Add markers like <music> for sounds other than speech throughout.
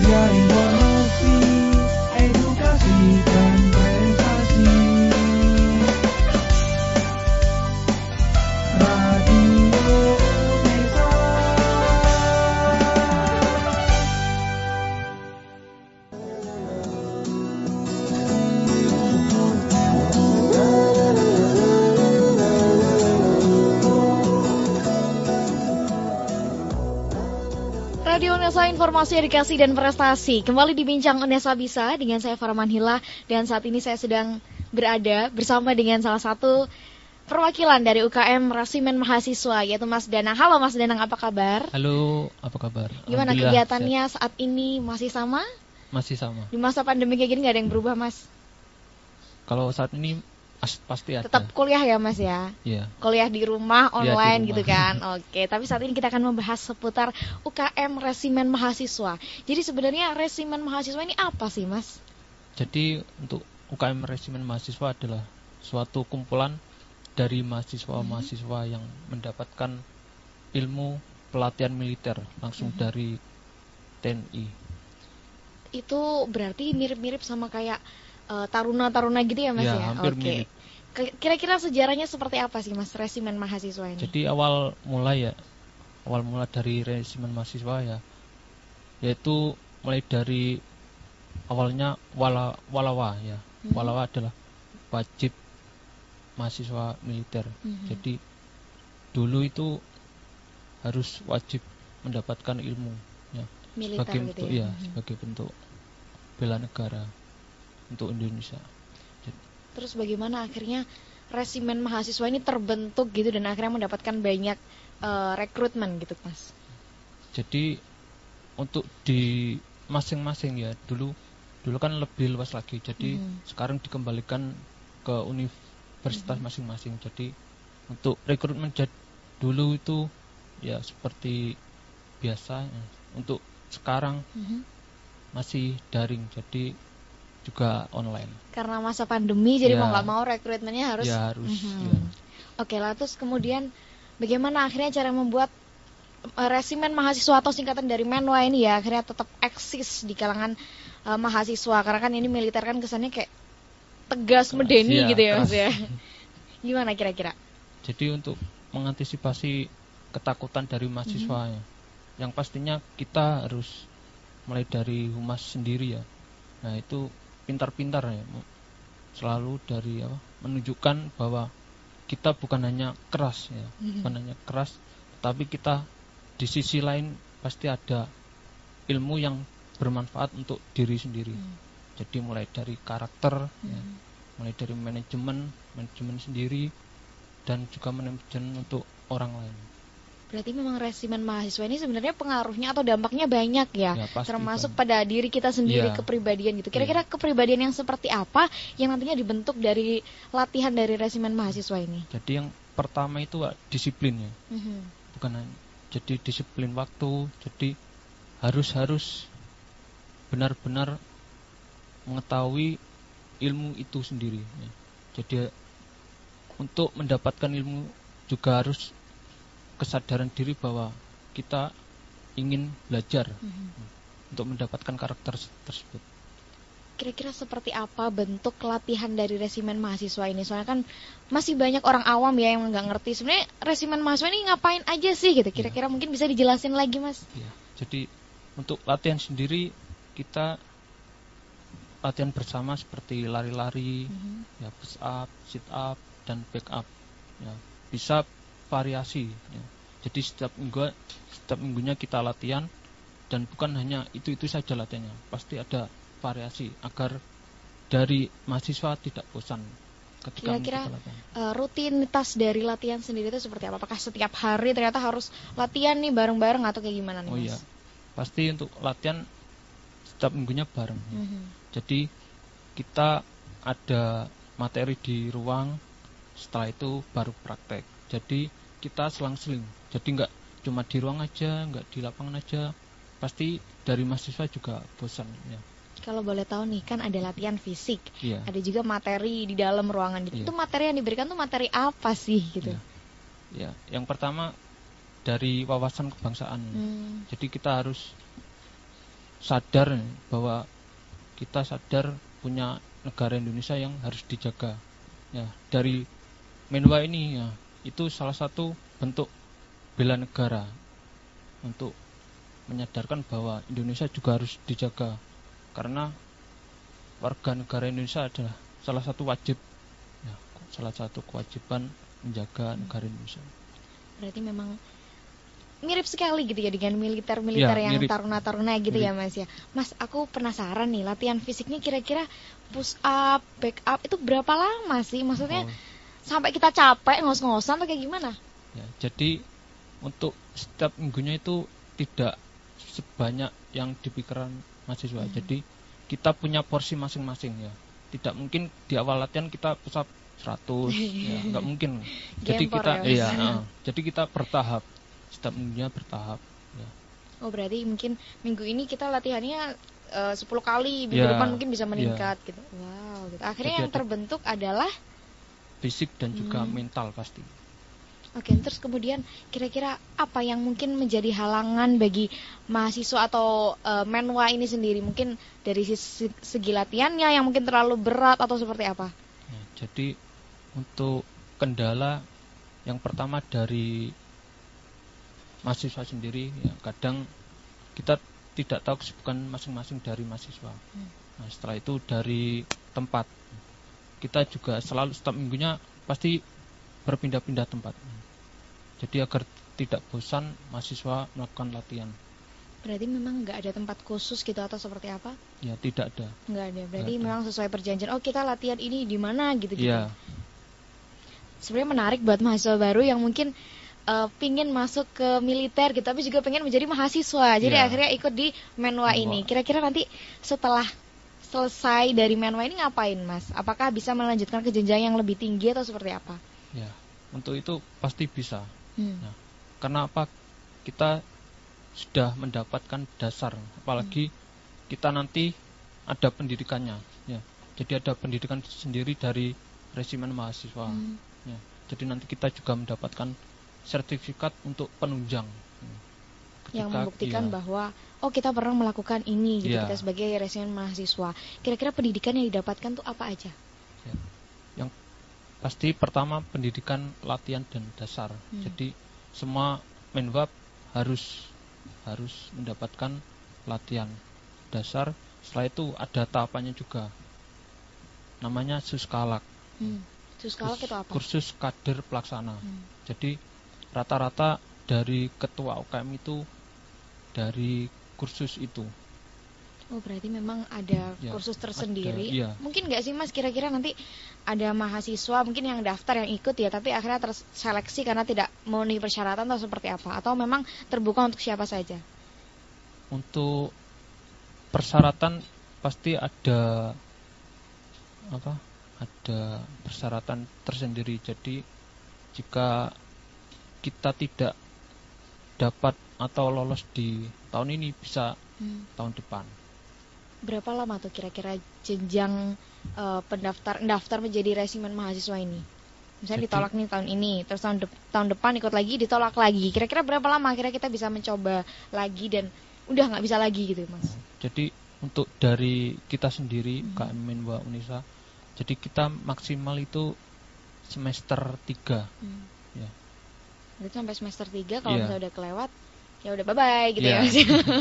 media informasi, Informasi Edukasi dan Prestasi Kembali dibincang Unesa Bisa dengan saya Farman Hila Dan saat ini saya sedang berada bersama dengan salah satu perwakilan dari UKM Rasimen Mahasiswa Yaitu Mas Danang Halo Mas Danang apa kabar? Halo, apa kabar? Gimana kegiatannya saat ini masih sama? Masih sama. Di masa pandemi kayak gini gak ada yang berubah mas? Kalau saat ini as- pasti ada. Tetap kuliah ya mas ya? Iya. kuliah di rumah Iya, di online rumah. gitu kan. <laughs> Oke, tapi saat ini kita akan membahas seputar UKM Resimen Mahasiswa. Jadi sebenarnya Resimen Mahasiswa ini apa sih, Mas? Jadi untuk UKM Resimen Mahasiswa adalah suatu kumpulan dari mahasiswa-mahasiswa yang mendapatkan ilmu pelatihan militer langsung Mhm. dari TNI. Itu berarti mirip-mirip sama kayak eh, taruna-taruna gitu ya, Mas Ya, ya? hampir mirip. Ke- Kira-kira sejarahnya seperti apa sih, Mas, Resimen Mahasiswa ini? Jadi awal mulai ya, awal mula dari resimen mahasiswa ya, yaitu mulai dari awalnya wala, walawa ya, Mhm. walawa adalah wajib mahasiswa militer. Mhm. Jadi dulu itu harus wajib mendapatkan ilmu ya, Militer sebagai gitu bentuk ya. ya, Mhm. sebagai bentuk bela negara untuk Indonesia. Terus bagaimana akhirnya Resimen Mahasiswa ini terbentuk gitu dan akhirnya mendapatkan banyak eh, rekrutmen gitu, Mas? Jadi untuk di masing-masing ya dulu dulu kan lebih luas lagi. Jadi Mhm. sekarang dikembalikan ke universitas Mhm. masing-masing. Jadi untuk rekrutmen dulu itu ya seperti biasa. ya. Untuk sekarang Mhm. masih daring. Jadi juga online. karena masa pandemi jadi Ya. mau nggak mau rekrutmennya harus ya harus. Mhm. ya. oke lah terus kemudian bagaimana akhirnya cara membuat eh, resimen mahasiswa atau singkatan dari menwa ini ya akhirnya tetap eksis di kalangan eh, mahasiswa karena kan ini militer kan kesannya kayak tegas Keras, medeni iya, gitu ya mas ya <laughs> gimana kira-kira Jadi untuk mengantisipasi ketakutan dari mahasiswa Mhm. ya, yang pastinya kita harus mulai dari humas sendiri ya. Nah itu pintar-pintar ya, selalu dari apa, menunjukkan bahwa kita bukan hanya keras ya, Mhm. bukan hanya keras, tapi kita di sisi lain pasti ada ilmu yang bermanfaat untuk diri sendiri. Mhm. Jadi mulai dari karakter, ya, Mhm. mulai dari manajemen, manajemen sendiri, dan juga manajemen untuk orang lain. Berarti memang resimen mahasiswa ini sebenarnya pengaruhnya atau dampaknya banyak ya, Ya, pasti termasuk banyak. pada diri kita sendiri Iya. kepribadian gitu kira-kira kepribadian yang seperti apa yang nantinya dibentuk dari latihan dari resimen mahasiswa ini Jadi yang pertama itu ah, disiplin ya, Mhm. bukan jadi disiplin waktu, jadi harus harus benar-benar mengetahui ilmu itu sendiri. ya. Jadi untuk mendapatkan ilmu juga harus kesadaran diri bahwa kita ingin belajar Mhm. untuk mendapatkan karakter tersebut. Kira-kira seperti apa bentuk latihan dari resimen mahasiswa ini? Soalnya kan masih banyak orang awam ya yang nggak ngerti. Sebenarnya resimen mahasiswa ini ngapain aja sih gitu? Kira-kira mungkin bisa dijelasin lagi mas? Ya, jadi untuk latihan sendiri kita latihan bersama seperti lari-lari, Mhm. ya push up, sit up, dan back up. Ya, bisa variasi. ya. Jadi setiap minggu setiap minggunya kita latihan dan bukan hanya itu itu saja latihannya, pasti ada variasi agar dari mahasiswa tidak bosan ketika Kira-kira eh, rutinitas dari latihan sendiri itu seperti apa? Apakah setiap hari ternyata harus latihan nih bareng-bareng atau kayak gimana nih Oh iya, pasti untuk latihan setiap minggunya bareng. ya. Mhm. Jadi kita ada materi di ruang, setelah itu baru praktek. Jadi kita selang-seling. Jadi nggak cuma di ruang aja, nggak di lapangan aja. Pasti dari mahasiswa juga bosan. Ya. Kalau boleh tahu nih kan ada latihan fisik, Iya. ada juga materi di dalam ruangan. Iya. Itu materi yang diberikan tuh materi apa sih gitu? Iya. Ya, yang pertama dari wawasan kebangsaan. Hmm. Jadi kita harus sadar bahwa kita sadar punya negara Indonesia yang harus dijaga. Ya, dari Menwa ini ya, itu salah satu bentuk bela negara untuk menyadarkan bahwa Indonesia juga harus dijaga karena warga negara Indonesia adalah salah satu wajib ya, salah satu kewajiban menjaga negara Indonesia. Berarti memang mirip sekali gitu ya dengan militer-militer Ya, yang taruna-taruna gitu ya Mirip. Mas ya. Mas, aku penasaran nih latihan fisiknya kira-kira push up, back up itu berapa lama sih? Maksudnya Oh, sampai kita capek ngos-ngosan atau kayak gimana? ya, jadi untuk setiap minggunya itu tidak sebanyak yang dipikiran mahasiswa. Hmm. Jadi kita punya porsi masing-masing ya. Tidak mungkin di awal latihan kita pusat 100 <laughs> ya, nggak mungkin. Jadi Gempor kita ya, iya, eh, jadi kita bertahap. Setiap minggunya bertahap ya. Oh, berarti mungkin minggu ini kita latihannya eh, 10 kali, minggu Ya, depan mungkin bisa meningkat gitu. Wow, gitu. Akhirnya Jadi yang ada- terbentuk adalah Fisik dan juga Hmm. mental pasti. Oke, terus kemudian kira-kira apa yang mungkin menjadi halangan bagi mahasiswa atau eh, menwa ini sendiri? Mungkin dari sisi segi latihannya yang mungkin terlalu berat atau seperti apa? Ya, jadi untuk kendala yang pertama dari mahasiswa sendiri ya kadang kita tidak tahu kesibukan masing-masing dari mahasiswa. Hmm. Nah, setelah itu dari tempat kita juga selalu setiap minggunya pasti berpindah-pindah tempat. Jadi agar tidak bosan mahasiswa melakukan latihan. Berarti memang nggak ada tempat khusus gitu atau seperti apa? Ya tidak ada. Nggak ada. Berarti Nggak ada. memang sesuai perjanjian. Oh, kita latihan ini di mana gitu gitu. Iya. Sebenarnya menarik buat mahasiswa baru yang mungkin eh, pingin masuk ke militer gitu, tapi juga pengen menjadi mahasiswa. Jadi Iya. akhirnya ikut di menwa Menwa. ini. Kira-kira nanti setelah selesai dari menwa ini ngapain, Mas? Apakah bisa melanjutkan ke jenjang yang lebih tinggi atau seperti apa? Ya. Untuk itu pasti bisa. Hmm. Ya. Karena apa? Kita sudah mendapatkan dasar, apalagi kita nanti ada pendidikannya, ya. Jadi ada pendidikan sendiri dari resimen mahasiswa. Hmm. Ya. Jadi nanti kita juga mendapatkan sertifikat untuk penunjang. Yang Ketika- membuktikan iya. bahwa oh kita pernah melakukan ini gitu Iya. kita sebagai resimen mahasiswa. Kira-kira pendidikan yang didapatkan tuh apa aja? Ya. Yang pasti pertama pendidikan latihan dan dasar. Hmm. Jadi semua menwab harus harus mendapatkan latihan dasar. Setelah itu ada tahapannya juga. Namanya suskalak. Hmm. Suskalak itu apa? Kursus kader pelaksana. Hmm. Jadi rata-rata dari ketua UKM itu dari kursus itu. Oh berarti memang ada Ya, kursus ada, tersendiri. iya. Mungkin nggak sih mas kira-kira nanti ada mahasiswa mungkin yang daftar yang ikut ya, tapi akhirnya terseleksi karena tidak memenuhi persyaratan atau seperti apa? Atau memang terbuka untuk siapa saja? Untuk persyaratan pasti ada apa? Ada persyaratan tersendiri. Jadi jika kita tidak dapat atau lolos di tahun ini bisa Hmm. tahun depan. Berapa lama tuh kira-kira jenjang eh, pendaftar daftar menjadi resimen mahasiswa ini? Misalnya Jadi- ditolak nih tahun ini, terus tahun, dep- tahun depan ikut lagi, ditolak lagi. Kira-kira berapa lama kira kita bisa mencoba lagi dan udah nggak bisa lagi gitu, mas? Jadi untuk dari kita sendiri Mhm. KM Menwa Unisa, jadi kita maksimal itu semester 3 Hmm. ya. Berarti sampai semester 3 kalau Iya. misalnya udah kelewat ya udah bye bye gitu ya Iya. Mas.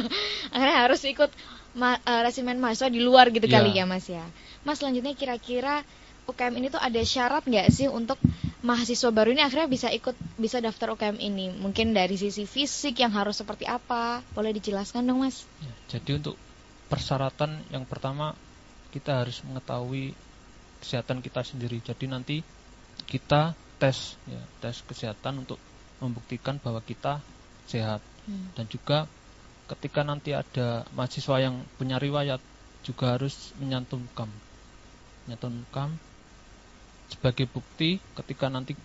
<laughs> Akhirnya harus ikut ma- eh, resimen mahasiswa di luar gitu Iya. kali ya Mas ya. Mas selanjutnya kira-kira UKM ini tuh ada syarat nggak sih untuk mahasiswa baru ini akhirnya bisa ikut bisa daftar UKM ini? Mungkin dari sisi fisik yang harus seperti apa? Boleh dijelaskan dong Mas? Ya, Jadi untuk persyaratan yang pertama kita harus mengetahui kesehatan kita sendiri. Jadi nanti kita tes ya, tes kesehatan untuk membuktikan bahwa kita sehat Hmm. dan juga ketika nanti ada mahasiswa yang punya riwayat juga harus menyantumkan menyantumkan sebagai bukti ketika nanti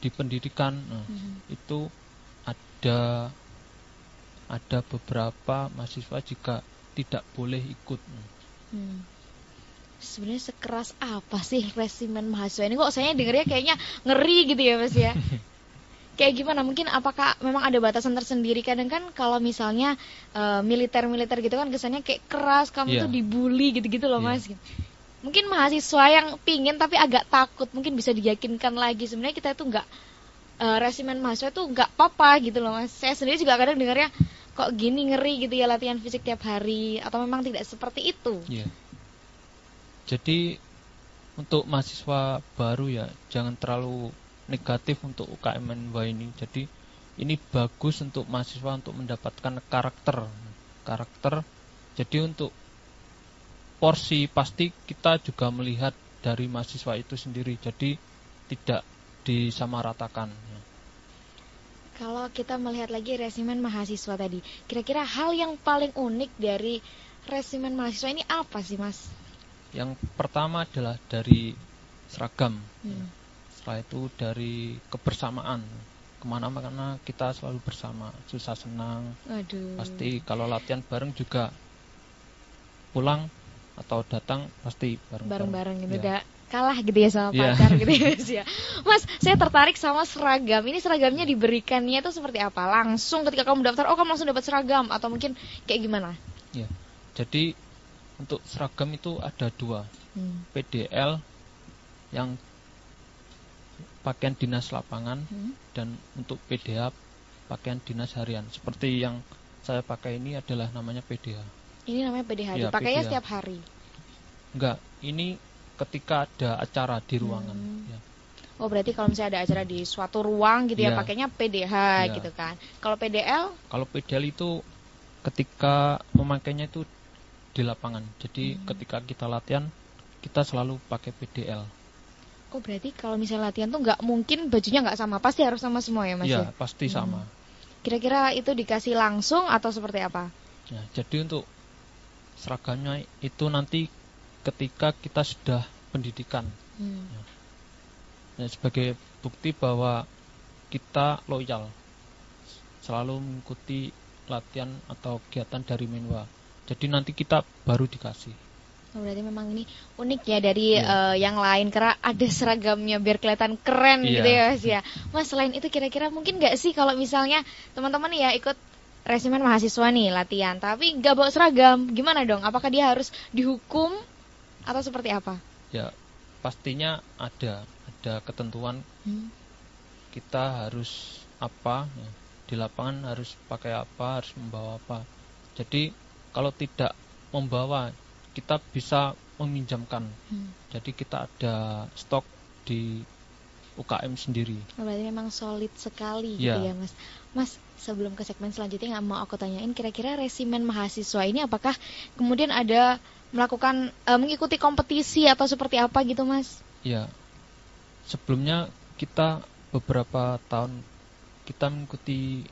di pendidikan nah, Mhm. itu ada ada beberapa mahasiswa jika tidak boleh ikut Hmm. Sebenarnya sekeras apa sih resimen mahasiswa ini? Kok saya dengernya kayaknya ngeri gitu ya Mas ya? <laughs> kayak gimana? Mungkin apakah memang ada batasan tersendiri? Kadang kan kalau misalnya eh, militer-militer gitu kan kesannya kayak keras, kamu Iya. tuh dibully gitu-gitu loh Iya. mas. Mungkin mahasiswa yang pingin tapi agak takut, mungkin bisa diyakinkan lagi. Sebenarnya kita itu nggak eh, resimen mahasiswa itu nggak apa-apa gitu loh mas. Saya sendiri juga kadang dengarnya kok gini ngeri gitu ya latihan fisik tiap hari atau memang tidak seperti itu. Iya. Jadi untuk mahasiswa baru ya jangan terlalu negatif untuk UKM NW ini. Jadi ini bagus untuk mahasiswa untuk mendapatkan karakter. Karakter. Jadi untuk porsi pasti kita juga melihat dari mahasiswa itu sendiri. Jadi tidak disamaratakan. Kalau kita melihat lagi resimen mahasiswa tadi, kira-kira hal yang paling unik dari resimen mahasiswa ini apa sih mas? Yang pertama adalah dari seragam. Hmm. Setelah itu dari kebersamaan. Ke mana-mana kita selalu bersama, susah senang. Aduh. Pasti kalau latihan bareng juga pulang atau datang pasti bareng-bareng. bareng-bareng gitu, Ya. kalah gitu ya sama Iya. pacar gitu ya <laughs> mas ya. Mas, saya tertarik sama seragam. Ini seragamnya diberikannya itu seperti apa? Langsung ketika kamu daftar, oh kamu langsung dapat seragam atau mungkin kayak gimana? Ya. Jadi untuk seragam itu ada dua, Hmm. PDL yang pakaian dinas lapangan Hmm. dan untuk PDH pakaian dinas harian. Seperti yang saya pakai ini adalah namanya PDH. Ini namanya PDH. Iya, Pakainya PDH. setiap hari. Enggak, ini ketika ada acara di ruangan. Hmm. ya. Oh berarti kalau misalnya ada acara di suatu ruang gitu ya, Iya. pakainya PDH Iya. gitu kan. Kalau PDL, Kalau PDL itu ketika memakainya itu di lapangan. Jadi Hmm. ketika kita latihan kita selalu pakai PDL. Oh berarti kalau misalnya latihan tuh nggak mungkin bajunya nggak sama, pasti harus sama semua ya mas Iya, ya? pasti Hmm. sama. Kira-kira itu dikasih langsung atau seperti apa? Ya, jadi untuk seragamnya itu nanti ketika kita sudah pendidikan. Hmm. Ya, sebagai bukti bahwa kita loyal selalu mengikuti latihan atau kegiatan dari Menwa. Jadi nanti kita baru dikasih. Oh, berarti memang ini unik ya dari Iya. eh, yang lain karena ada seragamnya biar kelihatan keren Iya. gitu ya Mas ya. Mas selain itu kira-kira mungkin nggak sih kalau misalnya teman-teman ya ikut resimen mahasiswa nih latihan tapi nggak bawa seragam, gimana dong? Apakah dia harus dihukum atau seperti apa? Ya, pastinya ada ada ketentuan Hmm. kita harus apa ya, di lapangan harus pakai apa harus membawa apa jadi kalau tidak membawa kita bisa meminjamkan Hmm. jadi kita ada stok di UKM sendiri Oh, berarti memang solid sekali gitu Iya. ya Mas. Mas sebelum ke segmen selanjutnya nggak mau aku tanyain kira-kira resimen mahasiswa ini apakah kemudian ada melakukan eh, mengikuti kompetisi atau seperti apa gitu Mas? ya sebelumnya kita beberapa tahun kita mengikuti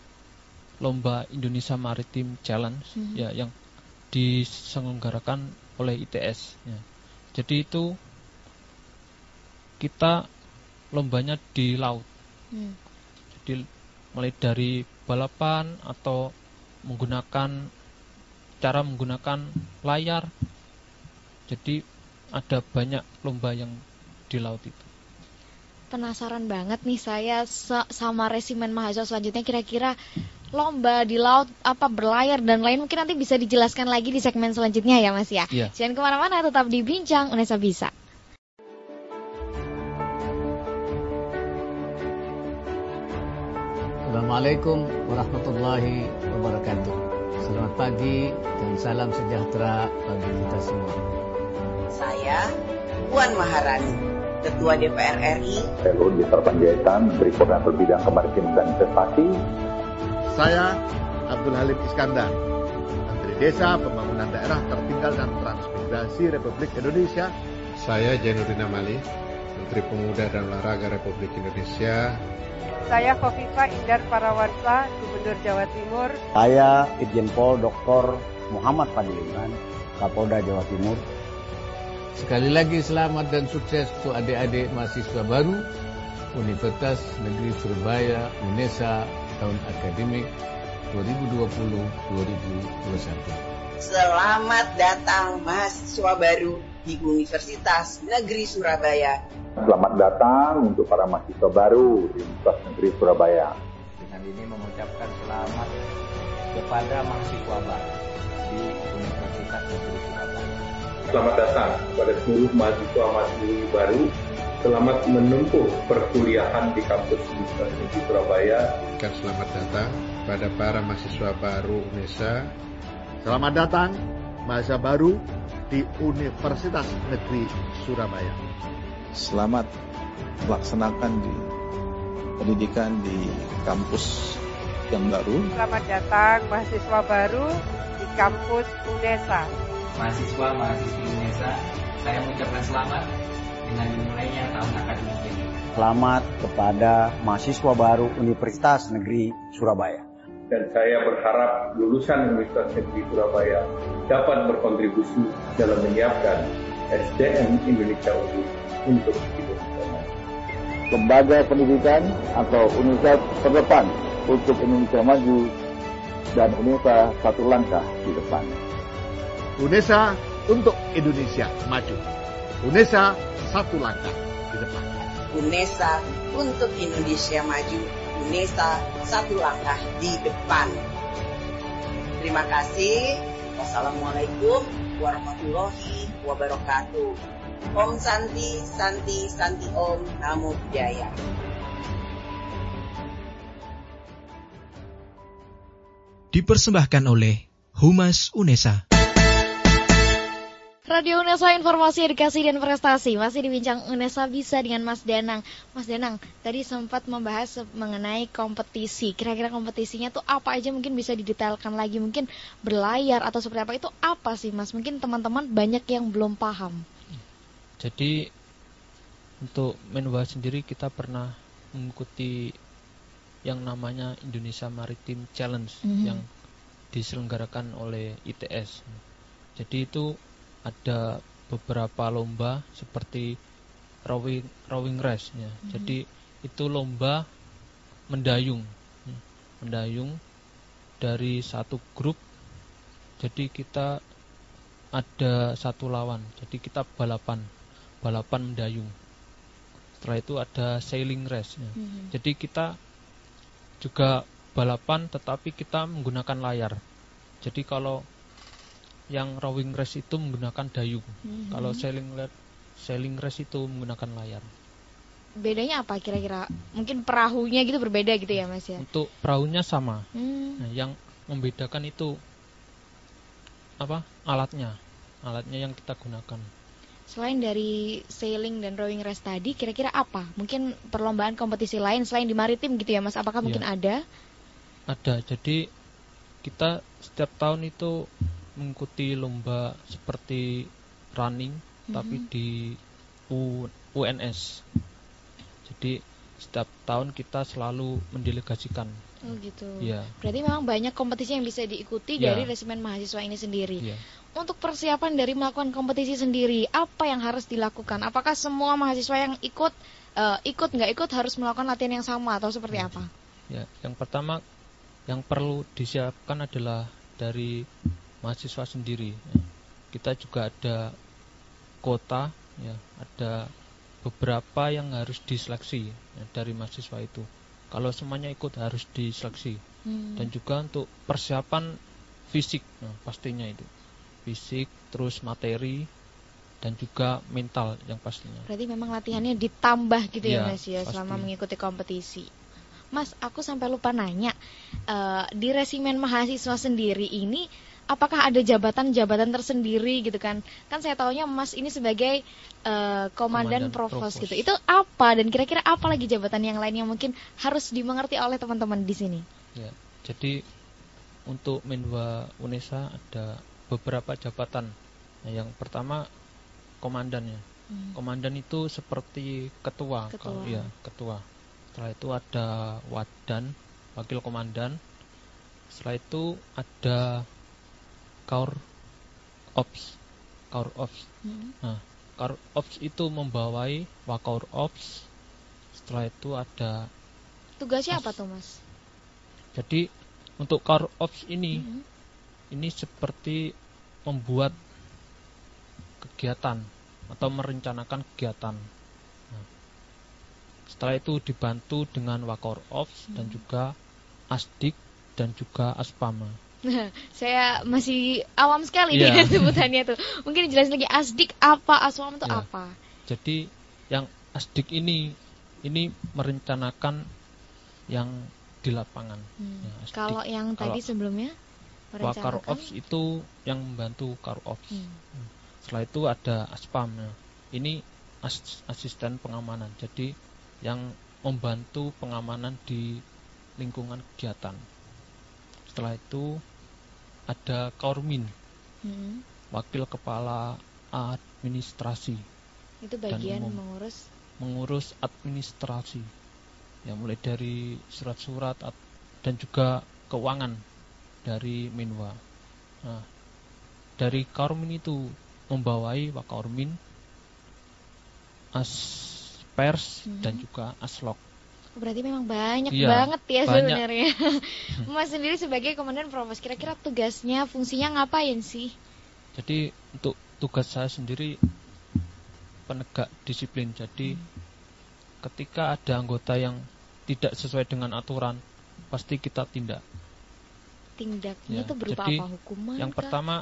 lomba Indonesia Maritim Challenge Mhm. ya yang diselenggarakan oleh ITS ya. jadi itu kita lombanya di laut Hmm. jadi mulai dari balapan atau menggunakan cara menggunakan layar jadi ada banyak lomba yang di laut itu Penasaran banget nih saya sa- sama resimen mahasiswa selanjutnya kira-kira lomba di laut apa berlayar dan lain mungkin nanti bisa dijelaskan lagi di segmen selanjutnya ya Mas ya. Iya. Jangan ke mana-mana tetap di Bincang Unesa Bisa. Assalamualaikum warahmatullahi wabarakatuh. Selamat pagi dan salam sejahtera bagi kita semua. Saya Puan Maharani, Ketua DPR RI Saya Luhut Binsar Panjaitan, Menteri Koordinator Bidang Kemaritiman dan Investasi. Saya Abdul Halim Iskandar, Menteri Desa, Pembangunan Daerah Tertinggal dan Transmigrasi Republik Indonesia. Saya Jainuddin Amali, Menteri Pemuda dan Olahraga Republik Indonesia. Saya Kofifa Indar Parawansa, Gubernur Jawa Timur. Saya Irjen Pol Dr. Muhammad Fadliman, Kapolda Jawa Timur. Sekali lagi selamat dan sukses untuk adik-adik mahasiswa baru Universitas Negeri Surabaya UNESA tahun akademik 2020-2021. Selamat datang mahasiswa baru di Universitas Negeri Surabaya. Selamat datang untuk para mahasiswa baru di Universitas Negeri Surabaya. Dengan ini mengucapkan selamat kepada mahasiswa baru di Universitas Negeri Surabaya. Selamat datang kepada seluruh mahasiswa-mahasiswi baru. Selamat menempuh perkuliahan di kampus Universitas Negeri Surabaya. Dan selamat datang pada para mahasiswa baru UNESA. Selamat datang mahasiswa baru di Universitas Negeri Surabaya. Selamat melaksanakan di pendidikan di kampus yang baru. Selamat datang mahasiswa baru di kampus UNESA. Mahasiswa mahasiswi UNESA, saya mengucapkan selamat dengan dimulainya tahun akademik ini. Selamat kepada mahasiswa baru Universitas Negeri Surabaya. Dan saya berharap lulusan Universitas Negeri Surabaya dapat berkontribusi dalam menyiapkan SDM Indonesia unggul untuk Indonesia. Lembaga pendidikan atau universitas terdepan untuk Indonesia maju dan UNESA satu langkah di depan. UNESA untuk Indonesia maju. UNESA satu langkah di depan. UNESA untuk Indonesia maju. UNESA satu langkah di depan. Terima kasih. Wassalamualaikum warahmatullahi wabarakatuh. Om Santi, Santi, Santi Om, Namo Buddhaya. Dipersembahkan oleh Humas UNESA. Radio Unesa Informasi Edukasi dan Prestasi masih dibincang Unesa bisa dengan Mas Danang. Mas Danang, tadi sempat membahas mengenai kompetisi. Kira-kira kompetisinya tuh apa aja mungkin bisa didetailkan lagi, mungkin berlayar atau seperti apa itu apa sih Mas? Mungkin teman-teman banyak yang belum paham. Jadi untuk Menwa sendiri kita pernah mengikuti yang namanya Indonesia Maritime Challenge Mhm. yang diselenggarakan oleh ITS. Jadi itu ada beberapa lomba seperti rowing rowing race ya. Mhm. Jadi itu lomba mendayung. Hmm, Mendayung dari satu grup. Jadi kita ada satu lawan. Jadi kita balapan. Balapan mendayung. Setelah itu ada sailing race ya. Mhm. Jadi kita juga balapan tetapi kita menggunakan layar. Jadi kalau yang rowing race itu menggunakan dayung. Mhm. Kalau sailing sailing race itu menggunakan layar. Bedanya apa kira-kira? Mungkin perahunya gitu berbeda gitu ya Mas ya? Untuk perahunya sama. Hmm. Nah, yang membedakan itu apa? Alatnya. Alatnya yang kita gunakan. Selain dari sailing dan rowing race tadi, kira-kira apa? Mungkin perlombaan kompetisi lain selain di maritim gitu ya Mas? Apakah mungkin Iya. ada? Ada. Jadi kita setiap tahun itu mengikuti lomba seperti running tapi Mhm. di U- UNS. Jadi setiap tahun kita selalu mendelegasikan. Oh gitu. Iya. Berarti memang banyak kompetisi yang bisa diikuti Ya. dari resimen mahasiswa ini sendiri. Iya. Untuk persiapan dari melakukan kompetisi sendiri, apa yang harus dilakukan? Apakah semua mahasiswa yang ikut eh, ikut nggak ikut harus melakukan latihan yang sama atau seperti apa? Ya, yang pertama yang perlu disiapkan adalah dari mahasiswa sendiri. ya. Kita juga ada kota, ya, ada beberapa yang harus diseleksi ya, dari mahasiswa itu. Kalau semuanya ikut harus diseleksi. Hmm. Dan juga untuk persiapan fisik, nah, pastinya itu. Fisik, terus materi, dan juga mental yang pastinya. Berarti memang latihannya ditambah gitu ya Iya, Mas ya pasti. selama mengikuti kompetisi. Mas, aku sampai lupa nanya eh, di resimen mahasiswa sendiri ini apakah ada jabatan-jabatan tersendiri gitu kan? Kan saya taunya Mas ini sebagai eh, komandan, Komandan provos provos. gitu. Itu apa dan kira-kira apa lagi jabatan yang lain yang mungkin harus dimengerti oleh teman-teman di sini? Ya, jadi untuk Menwa UNESA ada beberapa jabatan. Nah, yang pertama komandan ya. Hmm. Komandan itu seperti ketua, Ketua. kalau ya ketua. Setelah itu ada wadan, wakil komandan. Setelah itu ada kaur ops, kaur ops. Hmm. Nah, kaur ops itu membawai wakaur ops. Setelah itu ada Tugasnya apa tuh Mas? Jadi untuk car ops ini Mhm. ini seperti membuat kegiatan atau merencanakan kegiatan. Nah, setelah itu dibantu dengan Wakor Ops dan Hmm. juga Asdik dan juga Aspama. <laughs> Saya masih awam sekali Iya. dengan <laughs> sebutannya tuh. Mungkin dijelasin lagi asdik apa, aswam itu Ya. apa? Jadi yang Asdik ini ini merencanakan yang di lapangan. Hmm. Ya, Asdik. Kalau yang tadi Kalau sebelumnya Wakar merencanakan. Ops itu yang membantu Kar Ops. Hmm. Setelah itu ada Aspam. Nah, ini as- asisten pengamanan. Jadi yang membantu pengamanan di lingkungan kegiatan. Setelah itu ada Kaurmin, Hmm. wakil kepala administrasi Itu Dan bagian umum. mengurus. mengurus administrasi. Ya mulai dari surat-surat at- dan juga keuangan dari Minwa. Nah, dari Kaurmin itu membawai Wakaurmin, Aspers Mhm. dan juga Aslok. Berarti memang banyak Iya, banget ya banyak. sebenarnya. <laughs> Mas sendiri sebagai komandan provos, kira-kira tugasnya, fungsinya ngapain sih? Jadi untuk tugas saya sendiri penegak disiplin. Jadi ketika ada anggota yang tidak sesuai dengan aturan, pasti kita tindak. Tindaknya Ya, itu berupa jadi apa? Hukuman? Yang kah? pertama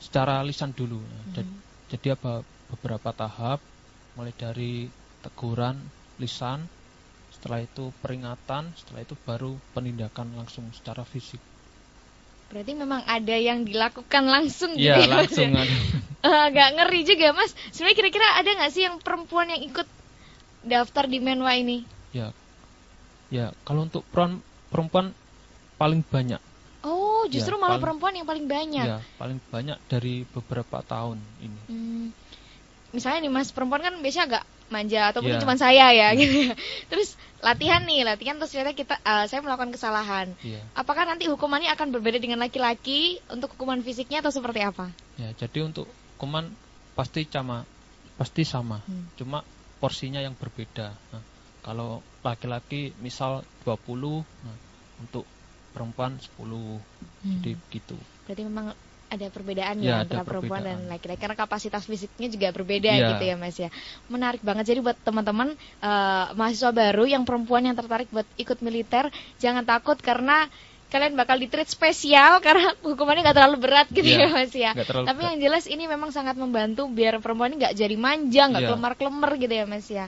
secara lisan dulu. Jad- Mhm. Jadi ada beberapa tahap, mulai dari teguran, lisan, setelah itu peringatan, setelah itu baru penindakan langsung secara fisik. Berarti memang ada yang dilakukan langsung gitu Iya, ya, Mas, langsung ya? ada. <laughs> Agak ngeri juga Mas. Sebenarnya kira-kira ada nggak sih yang perempuan yang ikut daftar di Menwa ini? Ya, ya kalau untuk peran perempuan paling banyak. Oh, justru Ya, malah paling- perempuan yang paling banyak. Ya, paling banyak dari beberapa tahun ini. Hmm, misalnya nih Mas, perempuan kan biasanya agak manja atau mungkin Iya. cuma saya ya gitu. ya. <laughs> Terus latihan nih, latihan terus ternyata kita eh, saya melakukan kesalahan. Iya. Apakah nanti hukumannya akan berbeda dengan laki-laki untuk hukuman fisiknya atau seperti apa? Ya, jadi untuk hukuman pasti sama, pasti sama. Hmm. Cuma porsinya yang berbeda. Nah, kalau laki-laki misal 20, nah, untuk perempuan 10. Hmm. Jadi begitu. Berarti memang ada perbedaan Ya, ya, antara perempuan dan perbedaan. laki-laki karena kapasitas fisiknya juga berbeda Iya. gitu ya Mas ya. Menarik banget. Jadi buat teman-teman eh, mahasiswa baru yang perempuan yang tertarik buat ikut militer, jangan takut karena kalian bakal ditreat spesial karena <laughs> hukumannya nggak terlalu berat gitu Iya, ya Mas ya. Tapi berat. yang jelas ini memang sangat membantu biar perempuan ini nggak jadi manja, nggak Iya. kelemar-kelemar gitu ya Mas ya.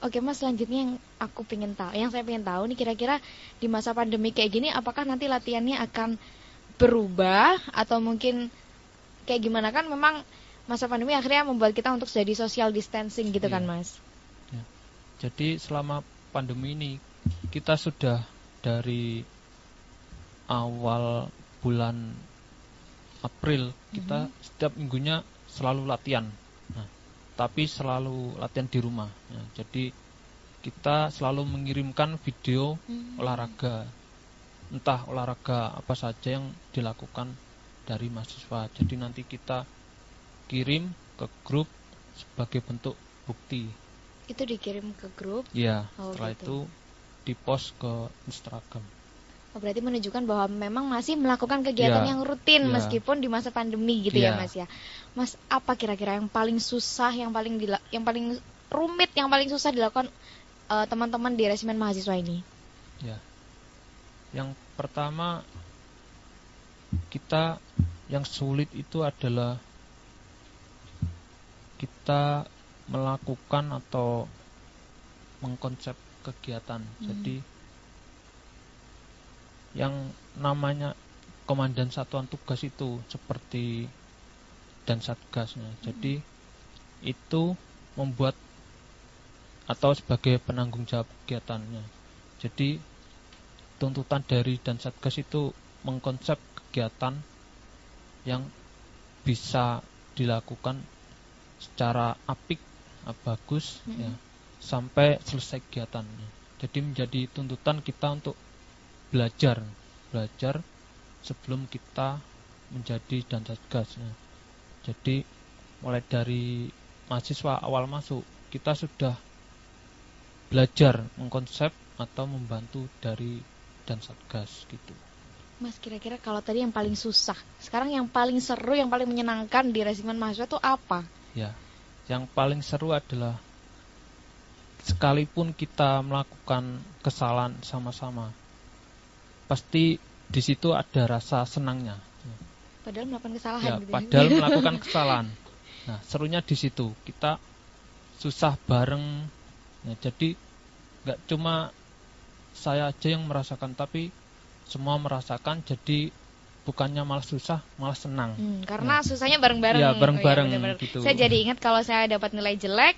Oke Mas, selanjutnya yang aku pengen tahu, yang saya pengen tahu nih kira-kira di masa pandemi kayak gini apakah nanti latihannya akan berubah atau mungkin kayak gimana kan memang masa pandemi akhirnya membuat kita untuk jadi social distancing gitu kan Iya. Mas. Jadi selama pandemi ini kita sudah dari awal bulan April kita setiap minggunya selalu latihan. Nah, tapi selalu latihan di rumah. Nah, jadi kita selalu mengirimkan video Hmm. olahraga, entah olahraga apa saja yang dilakukan dari mahasiswa. Jadi nanti kita kirim ke grup sebagai bentuk bukti. Itu dikirim ke grup. Ya, Oh, setelah gitu. itu dipost ke Instagram. Oh, berarti menunjukkan bahwa memang masih melakukan kegiatan Ya, yang rutin ya. meskipun di masa pandemi gitu ya Ya. Mas ya. Mas, apa kira-kira yang paling susah, yang paling dila- yang paling rumit, yang paling susah dilakukan eh, teman-teman di resimen mahasiswa ini? Ya. Yang pertama kita yang sulit itu adalah kita melakukan atau mengkonsep kegiatan. Hmm. Jadi yang namanya komandan satuan tugas itu seperti dan satgasnya. Jadi itu membuat atau sebagai penanggung jawab kegiatannya. Jadi tuntutan dari dan satgas itu mengkonsep kegiatan yang bisa dilakukan secara apik, bagus Mhm. ya, sampai selesai kegiatannya. Jadi menjadi tuntutan kita untuk belajar, belajar sebelum kita menjadi dan satgas. ya. Jadi mulai dari mahasiswa awal masuk kita sudah belajar mengkonsep atau membantu dari dan satgas gitu. Mas, kira-kira kalau tadi yang paling susah, sekarang yang paling seru, yang paling menyenangkan di resimen mahasiswa itu apa? Ya. yang paling seru adalah sekalipun kita melakukan kesalahan sama-sama, pasti di situ ada rasa senangnya. Padahal melakukan kesalahan Ya, gitu padahal <laughs> melakukan kesalahan. Nah, serunya di situ kita susah bareng. Ya, jadi nggak cuma saya aja yang merasakan, tapi semua merasakan. Jadi bukannya malah susah, malah senang. Hmm, karena susahnya bareng-bareng. Iya, bareng-bareng Oh, iya, bener-bener. gitu. Saya jadi ingat kalau saya dapat nilai jelek,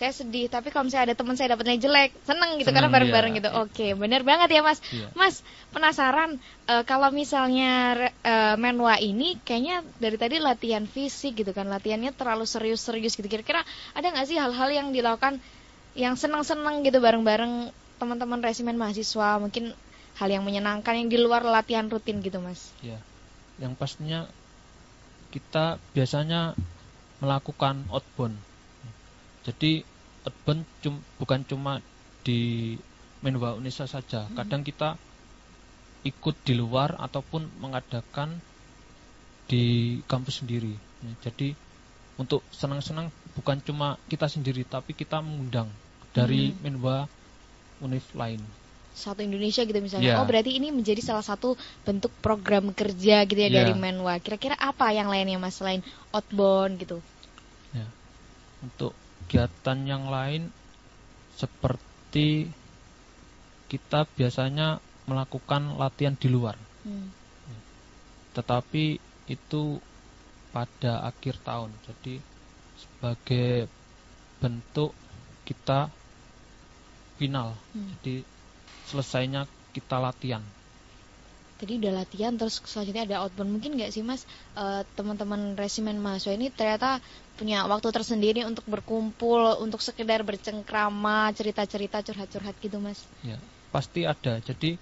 saya sedih. Tapi kalau misalnya ada teman saya dapat nilai jelek, seneng gitu karena Seneng, bareng-bareng iya. gitu. Oke, bener banget ya Mas. Iya. Mas, penasaran eh, kalau misalnya eh, menwa ini kayaknya dari tadi latihan fisik gitu kan, latihannya terlalu serius-serius gitu. Kira-kira ada nggak sih hal-hal yang dilakukan yang seneng-seneng gitu bareng-bareng teman-teman resimen mahasiswa? Mungkin hal yang menyenangkan yang di luar latihan rutin gitu, Mas. Ya, yang pastinya kita biasanya melakukan outbound. Jadi outbound cum- bukan cuma di Menwa Unesa saja. Kadang kita ikut di luar ataupun mengadakan di kampus sendiri. Jadi untuk senang-senang bukan cuma kita sendiri, tapi kita mengundang dari Hmm. Menwa Univ lain. satu Indonesia gitu misalnya. Iya. Oh, berarti ini menjadi salah satu bentuk program kerja gitu ya Iya. dari Menwa. Kira-kira apa yang lainnya Mas selain outbound gitu? Ya. Untuk kegiatan yang lain seperti kita biasanya melakukan latihan di luar. Hmm. Tetapi itu pada akhir tahun. Jadi sebagai bentuk kita final. Hmm. Jadi selesainya kita latihan. Tadi udah latihan terus selanjutnya ada outbound. Mungkin nggak sih Mas eh, teman-teman resimen mahasiswa ini ternyata punya waktu tersendiri untuk berkumpul, untuk sekedar bercengkrama, cerita-cerita, curhat-curhat gitu Mas. Ya, pasti ada. Jadi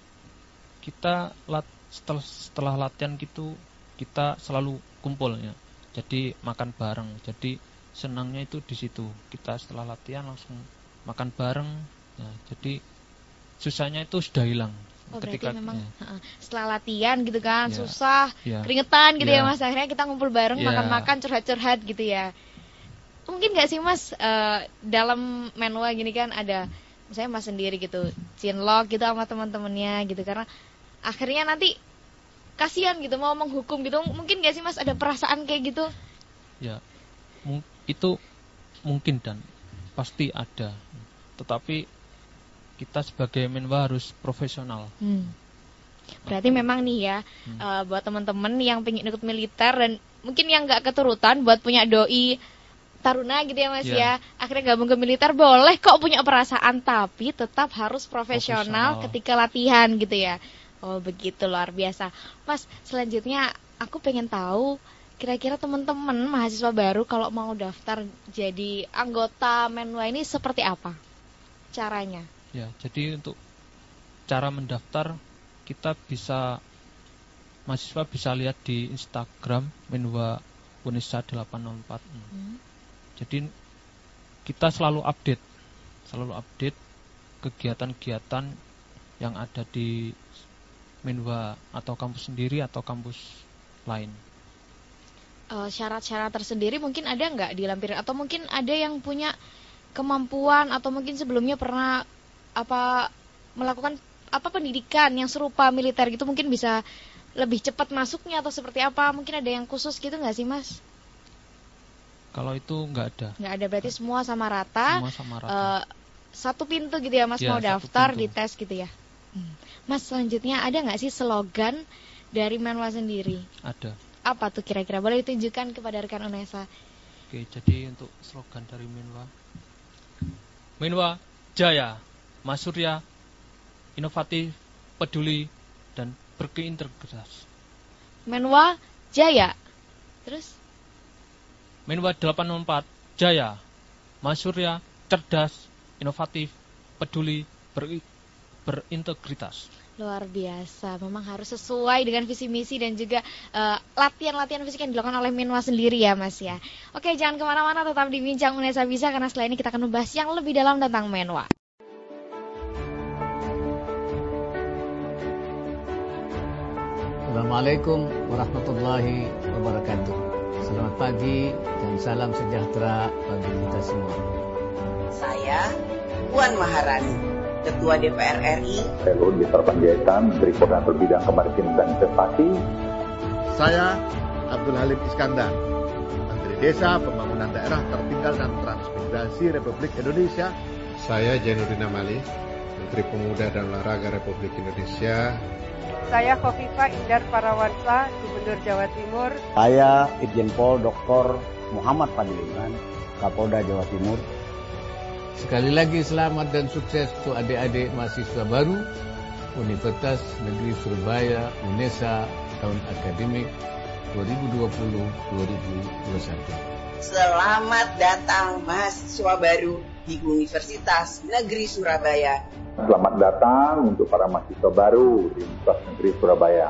kita lat, setelah setelah latihan gitu kita selalu kumpul ya. Jadi makan bareng. Jadi senangnya itu di situ. Kita setelah latihan langsung makan bareng. Ya, jadi susahnya itu sudah hilang. Oh Ketika- memang ya. setelah latihan gitu kan Ya. susah, Ya. keringetan gitu ya Ya. Mas. Akhirnya kita ngumpul bareng, Ya. makan-makan, curhat-curhat gitu ya. Mungkin nggak sih Mas eh, dalam manual gini kan ada misalnya Mas sendiri gitu, cinlok gitu sama teman-temannya gitu karena akhirnya nanti kasihan gitu mau menghukum gitu. Mungkin nggak sih Mas ada perasaan kayak gitu? Ya, itu mungkin dan pasti ada. Tetapi kita sebagai menwa harus profesional. Hmm. Berarti memang nih ya eh, buat teman-teman yang pengen ikut militer dan mungkin yang nggak keturutan buat punya doi taruna gitu ya Mas Iya. ya. Akhirnya gabung ke militer boleh kok punya perasaan tapi tetap harus profesional, Profesional. ketika latihan gitu ya. Oh, begitu luar biasa. Mas, selanjutnya aku pengen tahu kira-kira teman-teman mahasiswa baru kalau mau daftar jadi anggota Menwa ini seperti apa caranya? Ya, jadi untuk cara mendaftar kita bisa mahasiswa bisa lihat di Instagram Menwa Unesa 804. Hmm. Jadi kita selalu update, selalu update kegiatan-kegiatan yang ada di Menwa atau kampus sendiri atau kampus lain. Eh, syarat-syarat tersendiri mungkin ada nggak dilampirin atau mungkin ada yang punya kemampuan atau mungkin sebelumnya pernah apa melakukan apa pendidikan yang serupa militer gitu mungkin bisa lebih cepat masuknya atau seperti apa mungkin ada yang khusus gitu nggak sih mas Kalau itu nggak ada. nggak ada berarti semua sama rata Semua sama rata. Eh, satu pintu gitu ya mas Ya, mau daftar pintu. di tes gitu ya Hmm. mas selanjutnya ada nggak sih slogan dari Menwa sendiri Ada. apa tuh kira-kira boleh ditunjukkan kepada rekan Unesa Oke, jadi untuk slogan dari Menwa Menwa Jaya, Masurya, inovatif, peduli, dan berkeintegritas. Menwa Jaya. Terus Menwa 804 Jaya, Masurya, cerdas, inovatif, peduli, ber- berintegritas. luar biasa. Memang harus sesuai dengan visi misi dan juga eh, latihan-latihan fisik yang dilakukan oleh Menwa sendiri ya Mas ya. Oke jangan ke mana-mana tetap di Bincang Unesa Bisa karena setelah ini kita akan membahas yang lebih dalam tentang Menwa. Assalamualaikum warahmatullahi wabarakatuh. Selamat pagi dan salam sejahtera bagi kita semua. Saya Puan Maharani, Ketua DPR RI. Saya Luhut Binsar Panjaitan, Menteri Koordinator Bidang Kemaritiman dan Investasi. Saya Abdul Halim Iskandar, Menteri Desa, Pembangunan Daerah Tertinggal dan Transmigrasi Republik Indonesia. Saya Jainuddin Amali, Menteri Pemuda dan Olahraga Republik Indonesia. Saya Kofifa Indar Parawansa, Gubernur Jawa Timur. Saya Irjen Pol Dr. Muhammad Fadliman, Kapolda Jawa Timur. Sekali lagi selamat dan sukses untuk adik-adik mahasiswa baru Universitas Negeri Surabaya UNESA tahun akademik 2020-2021. Selamat datang mahasiswa baru di Universitas Negeri Surabaya. Selamat datang untuk para mahasiswa baru di Universitas Negeri Surabaya.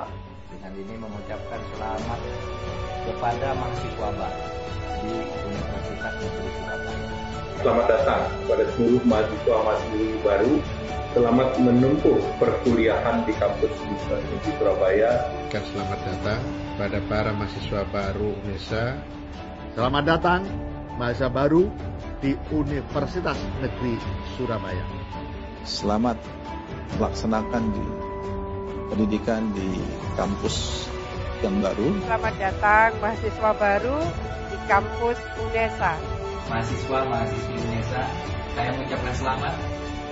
Dengan ini mengucapkan selamat kepada mahasiswa baru di Universitas Negeri Surabaya. Selamat datang kepada seluruh mahasiswa-mahasiswi baru. Selamat menempuh perkuliahan di kampus Universitas Negeri Surabaya. Dan selamat datang pada para mahasiswa baru UNESA. Selamat datang mahasiswa baru di Universitas Negeri Surabaya. Selamat melaksanakan di pendidikan di kampus yang baru. Selamat datang mahasiswa baru di kampus UNESA. Mahasiswa mahasiswi UNESA, saya mengucapkan selamat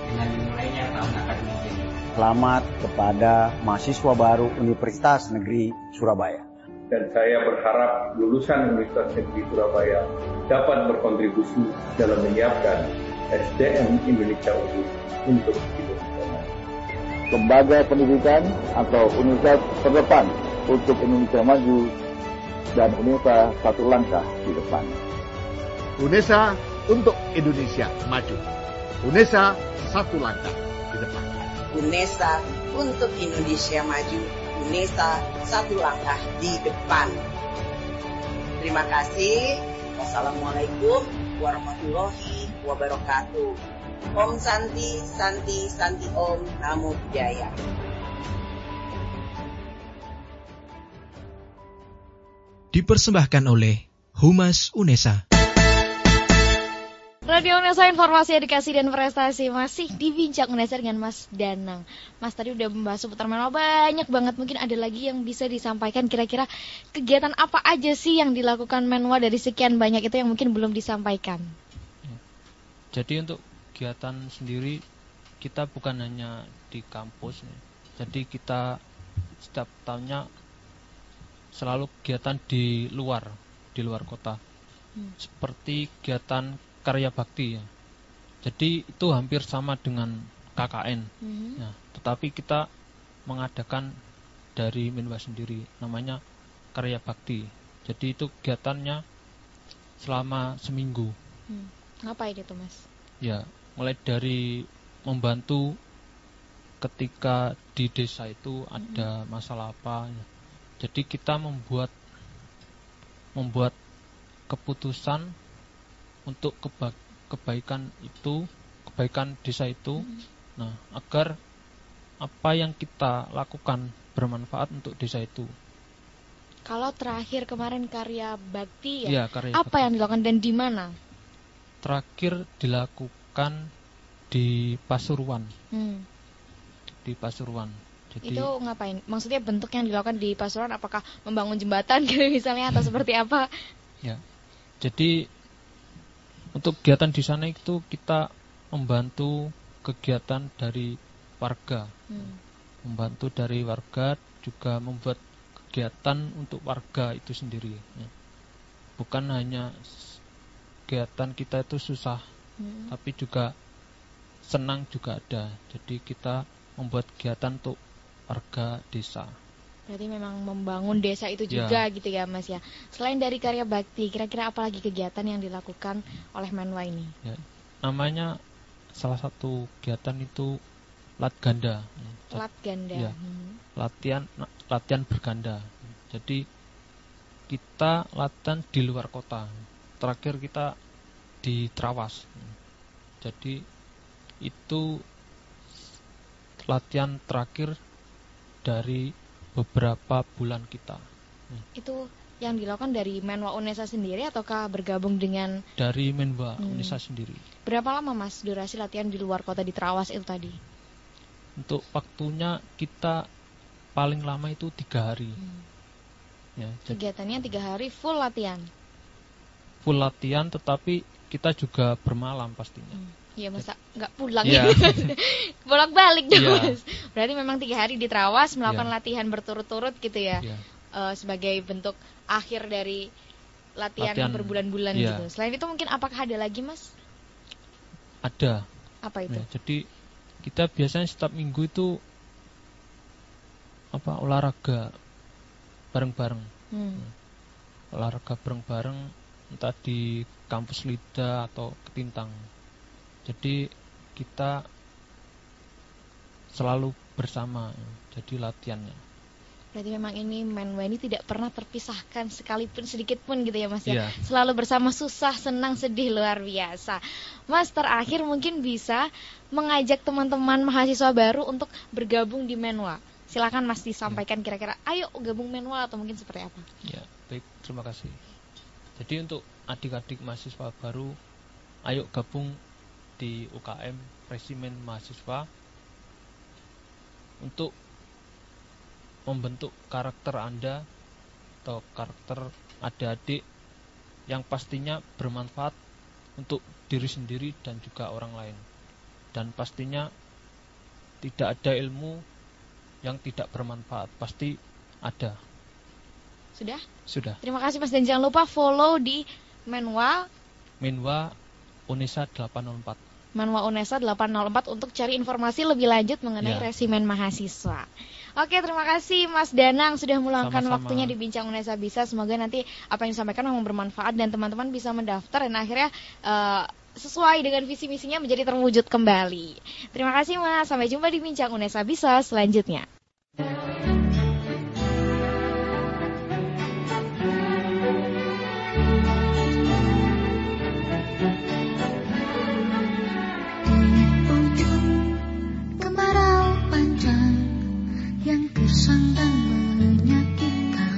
dengan dimulainya tahun akademik ini. Selamat kepada mahasiswa baru Universitas Negeri Surabaya. Dan saya berharap lulusan Universitas Negeri Surabaya dapat berkontribusi dalam menyiapkan SDM Indonesia unggul untuk Indonesia. Lembaga pendidikan atau universitas terdepan untuk Indonesia maju dan UNESA satu langkah di depan. UNESA untuk Indonesia maju. UNESA satu langkah di depan. UNESA untuk Indonesia maju. UNESA satu langkah di depan. Terima kasih. Wassalamualaikum warahmatullahi wabarakatuh. Om Santi, Santi, Santi Om, Namo Buddhaya. Dipersembahkan oleh Humas Unesa. Radio Unesa Informasi Edukasi dan Prestasi masih dibincang Unesa dengan Mas Danang. Mas tadi udah membahas seputar manual banyak banget. Mungkin ada lagi yang bisa disampaikan kira-kira kegiatan apa aja sih yang dilakukan Menwa dari sekian banyak itu yang mungkin belum disampaikan. Jadi untuk kegiatan sendiri kita bukan hanya di kampus, ya. jadi kita setiap tahunnya selalu kegiatan di luar, di luar kota, Hmm. seperti kegiatan karya bakti ya. Jadi itu hampir sama dengan KKN, Mhm. ya. Tetapi kita mengadakan dari Minwa sendiri, namanya karya bakti. Jadi itu kegiatannya selama seminggu. Hmm. Ngapain itu Mas? Ya, mulai dari membantu ketika di desa itu ada masalah apa. ya. Jadi kita membuat membuat keputusan untuk keba- kebaikan itu, kebaikan desa itu. Nah, agar apa yang kita lakukan bermanfaat untuk desa itu. Kalau terakhir kemarin karya bakti Iya, ya, karya apa bakti. yang dilakukan dan di mana? Terakhir dilakukan di Pasuruan, Hmm. di Pasuruan. Jadi Itu ngapain? Maksudnya bentuk yang dilakukan di Pasuruan apakah membangun jembatan <laughs> gitu misalnya atau seperti apa? Ya. Jadi untuk kegiatan di sana itu kita membantu kegiatan dari warga. Hmm. Membantu dari warga juga membuat kegiatan untuk warga itu sendiri. ya. Bukan hanya kegiatan kita itu susah, Hmm. tapi juga senang juga ada. Jadi kita membuat kegiatan untuk warga desa. Berarti memang membangun desa itu Ya. juga gitu ya Mas ya. Selain dari karya bakti, kira-kira apa lagi kegiatan yang dilakukan oleh Menwa ini? Ya, namanya salah satu kegiatan itu lat ganda. Ya, Lat ganda. Ya, Hmm. latihan latihan berganda. Jadi kita latihan di luar kota. Terakhir kita di Trawas. Jadi itu latihan terakhir dari beberapa bulan kita. Itu yang dilakukan dari Menwa Unesa sendiri ataukah bergabung dengan Dari Menwa Hmm. Unesa sendiri. berapa lama Mas durasi latihan di luar kota di Trawas itu tadi? Untuk waktunya kita paling lama itu tiga hari. Ya, jadi Kegiatannya tiga hari full latihan. full latihan, tetapi kita juga bermalam pastinya. Iya masa nggak pulang Iya. <laughs> bolak balik dong Iya. Mas. Berarti memang tiga hari di Trawas melakukan Iya. latihan berturut-turut gitu ya, Iya. Eh, sebagai bentuk akhir dari latihan, Latihan, berbulan-bulan iya. gitu. Selain itu mungkin apakah ada lagi Mas? Ada. Apa itu? Ya, jadi kita biasanya setiap minggu itu apa olahraga bareng-bareng. Hmm. Olahraga bareng-bareng entah di kampus Lida atau Ketintang. Jadi kita selalu bersama. Jadi latihannya. Berarti memang ini Menwa ini tidak pernah terpisahkan sekalipun sedikit pun gitu ya Mas ya. Iya. Selalu bersama susah, senang, sedih luar biasa. Mas terakhir mungkin bisa mengajak teman-teman mahasiswa baru untuk bergabung di Menwa. Silakan Mas disampaikan kira-kira ayo gabung Menwa atau mungkin seperti apa? Ya, baik, terima kasih. Jadi untuk adik-adik mahasiswa baru, ayo gabung di UKM Resimen Mahasiswa untuk membentuk karakter Anda atau karakter adik-adik yang pastinya bermanfaat untuk diri sendiri dan juga orang lain. Dan pastinya tidak ada ilmu yang tidak bermanfaat, pasti ada. Sudah? Sudah. Terima kasih Mas dan jangan lupa follow di Menwa Minwa Unesa 804. Manwa Unesa 804 untuk cari informasi lebih lanjut mengenai Ya. resimen mahasiswa. Oke, terima kasih Mas Danang sudah meluangkan Sama-sama. waktunya di Bincang Unesa Bisa. Semoga nanti apa yang disampaikan memang bermanfaat dan teman-teman bisa mendaftar dan akhirnya eh, sesuai dengan visi misinya menjadi terwujud kembali. Terima kasih Mas. Sampai jumpa di Bincang Unesa Bisa selanjutnya. Dan menyakitkan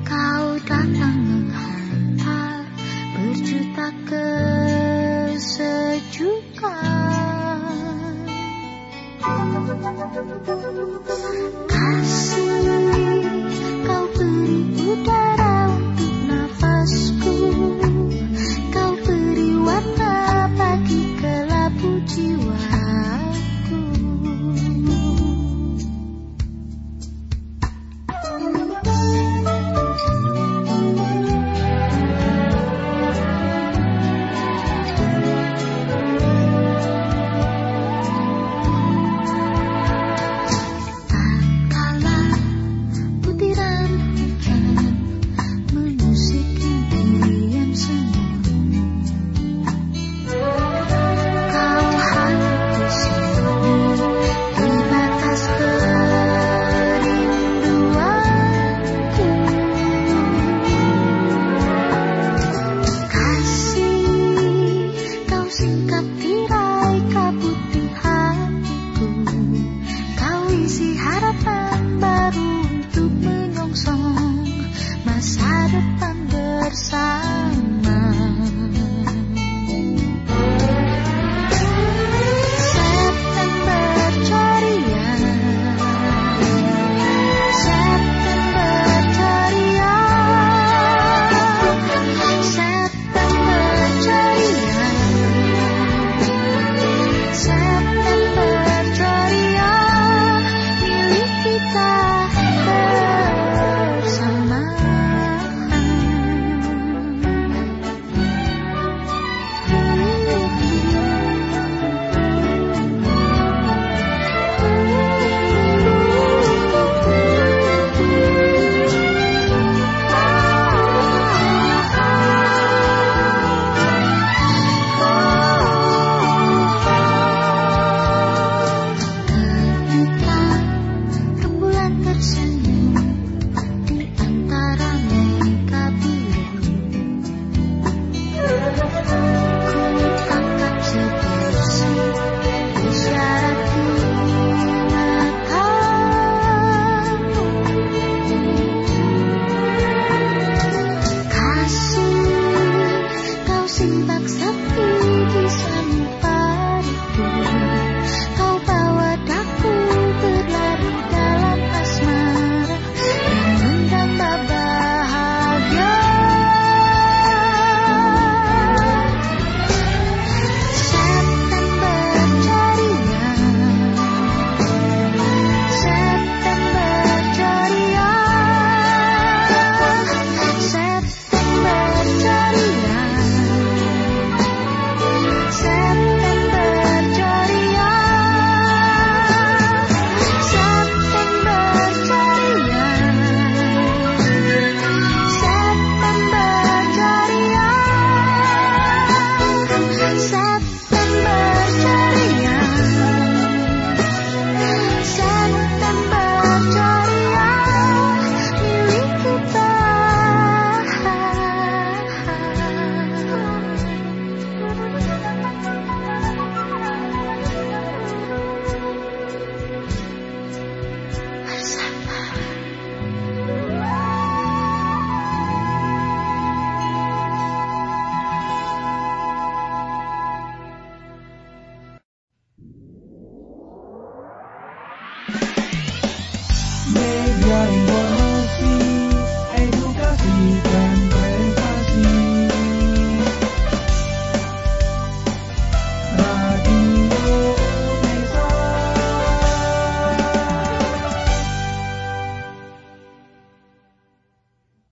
Kau datang menghantar berjuta kesejukan. Kasih kau beri udara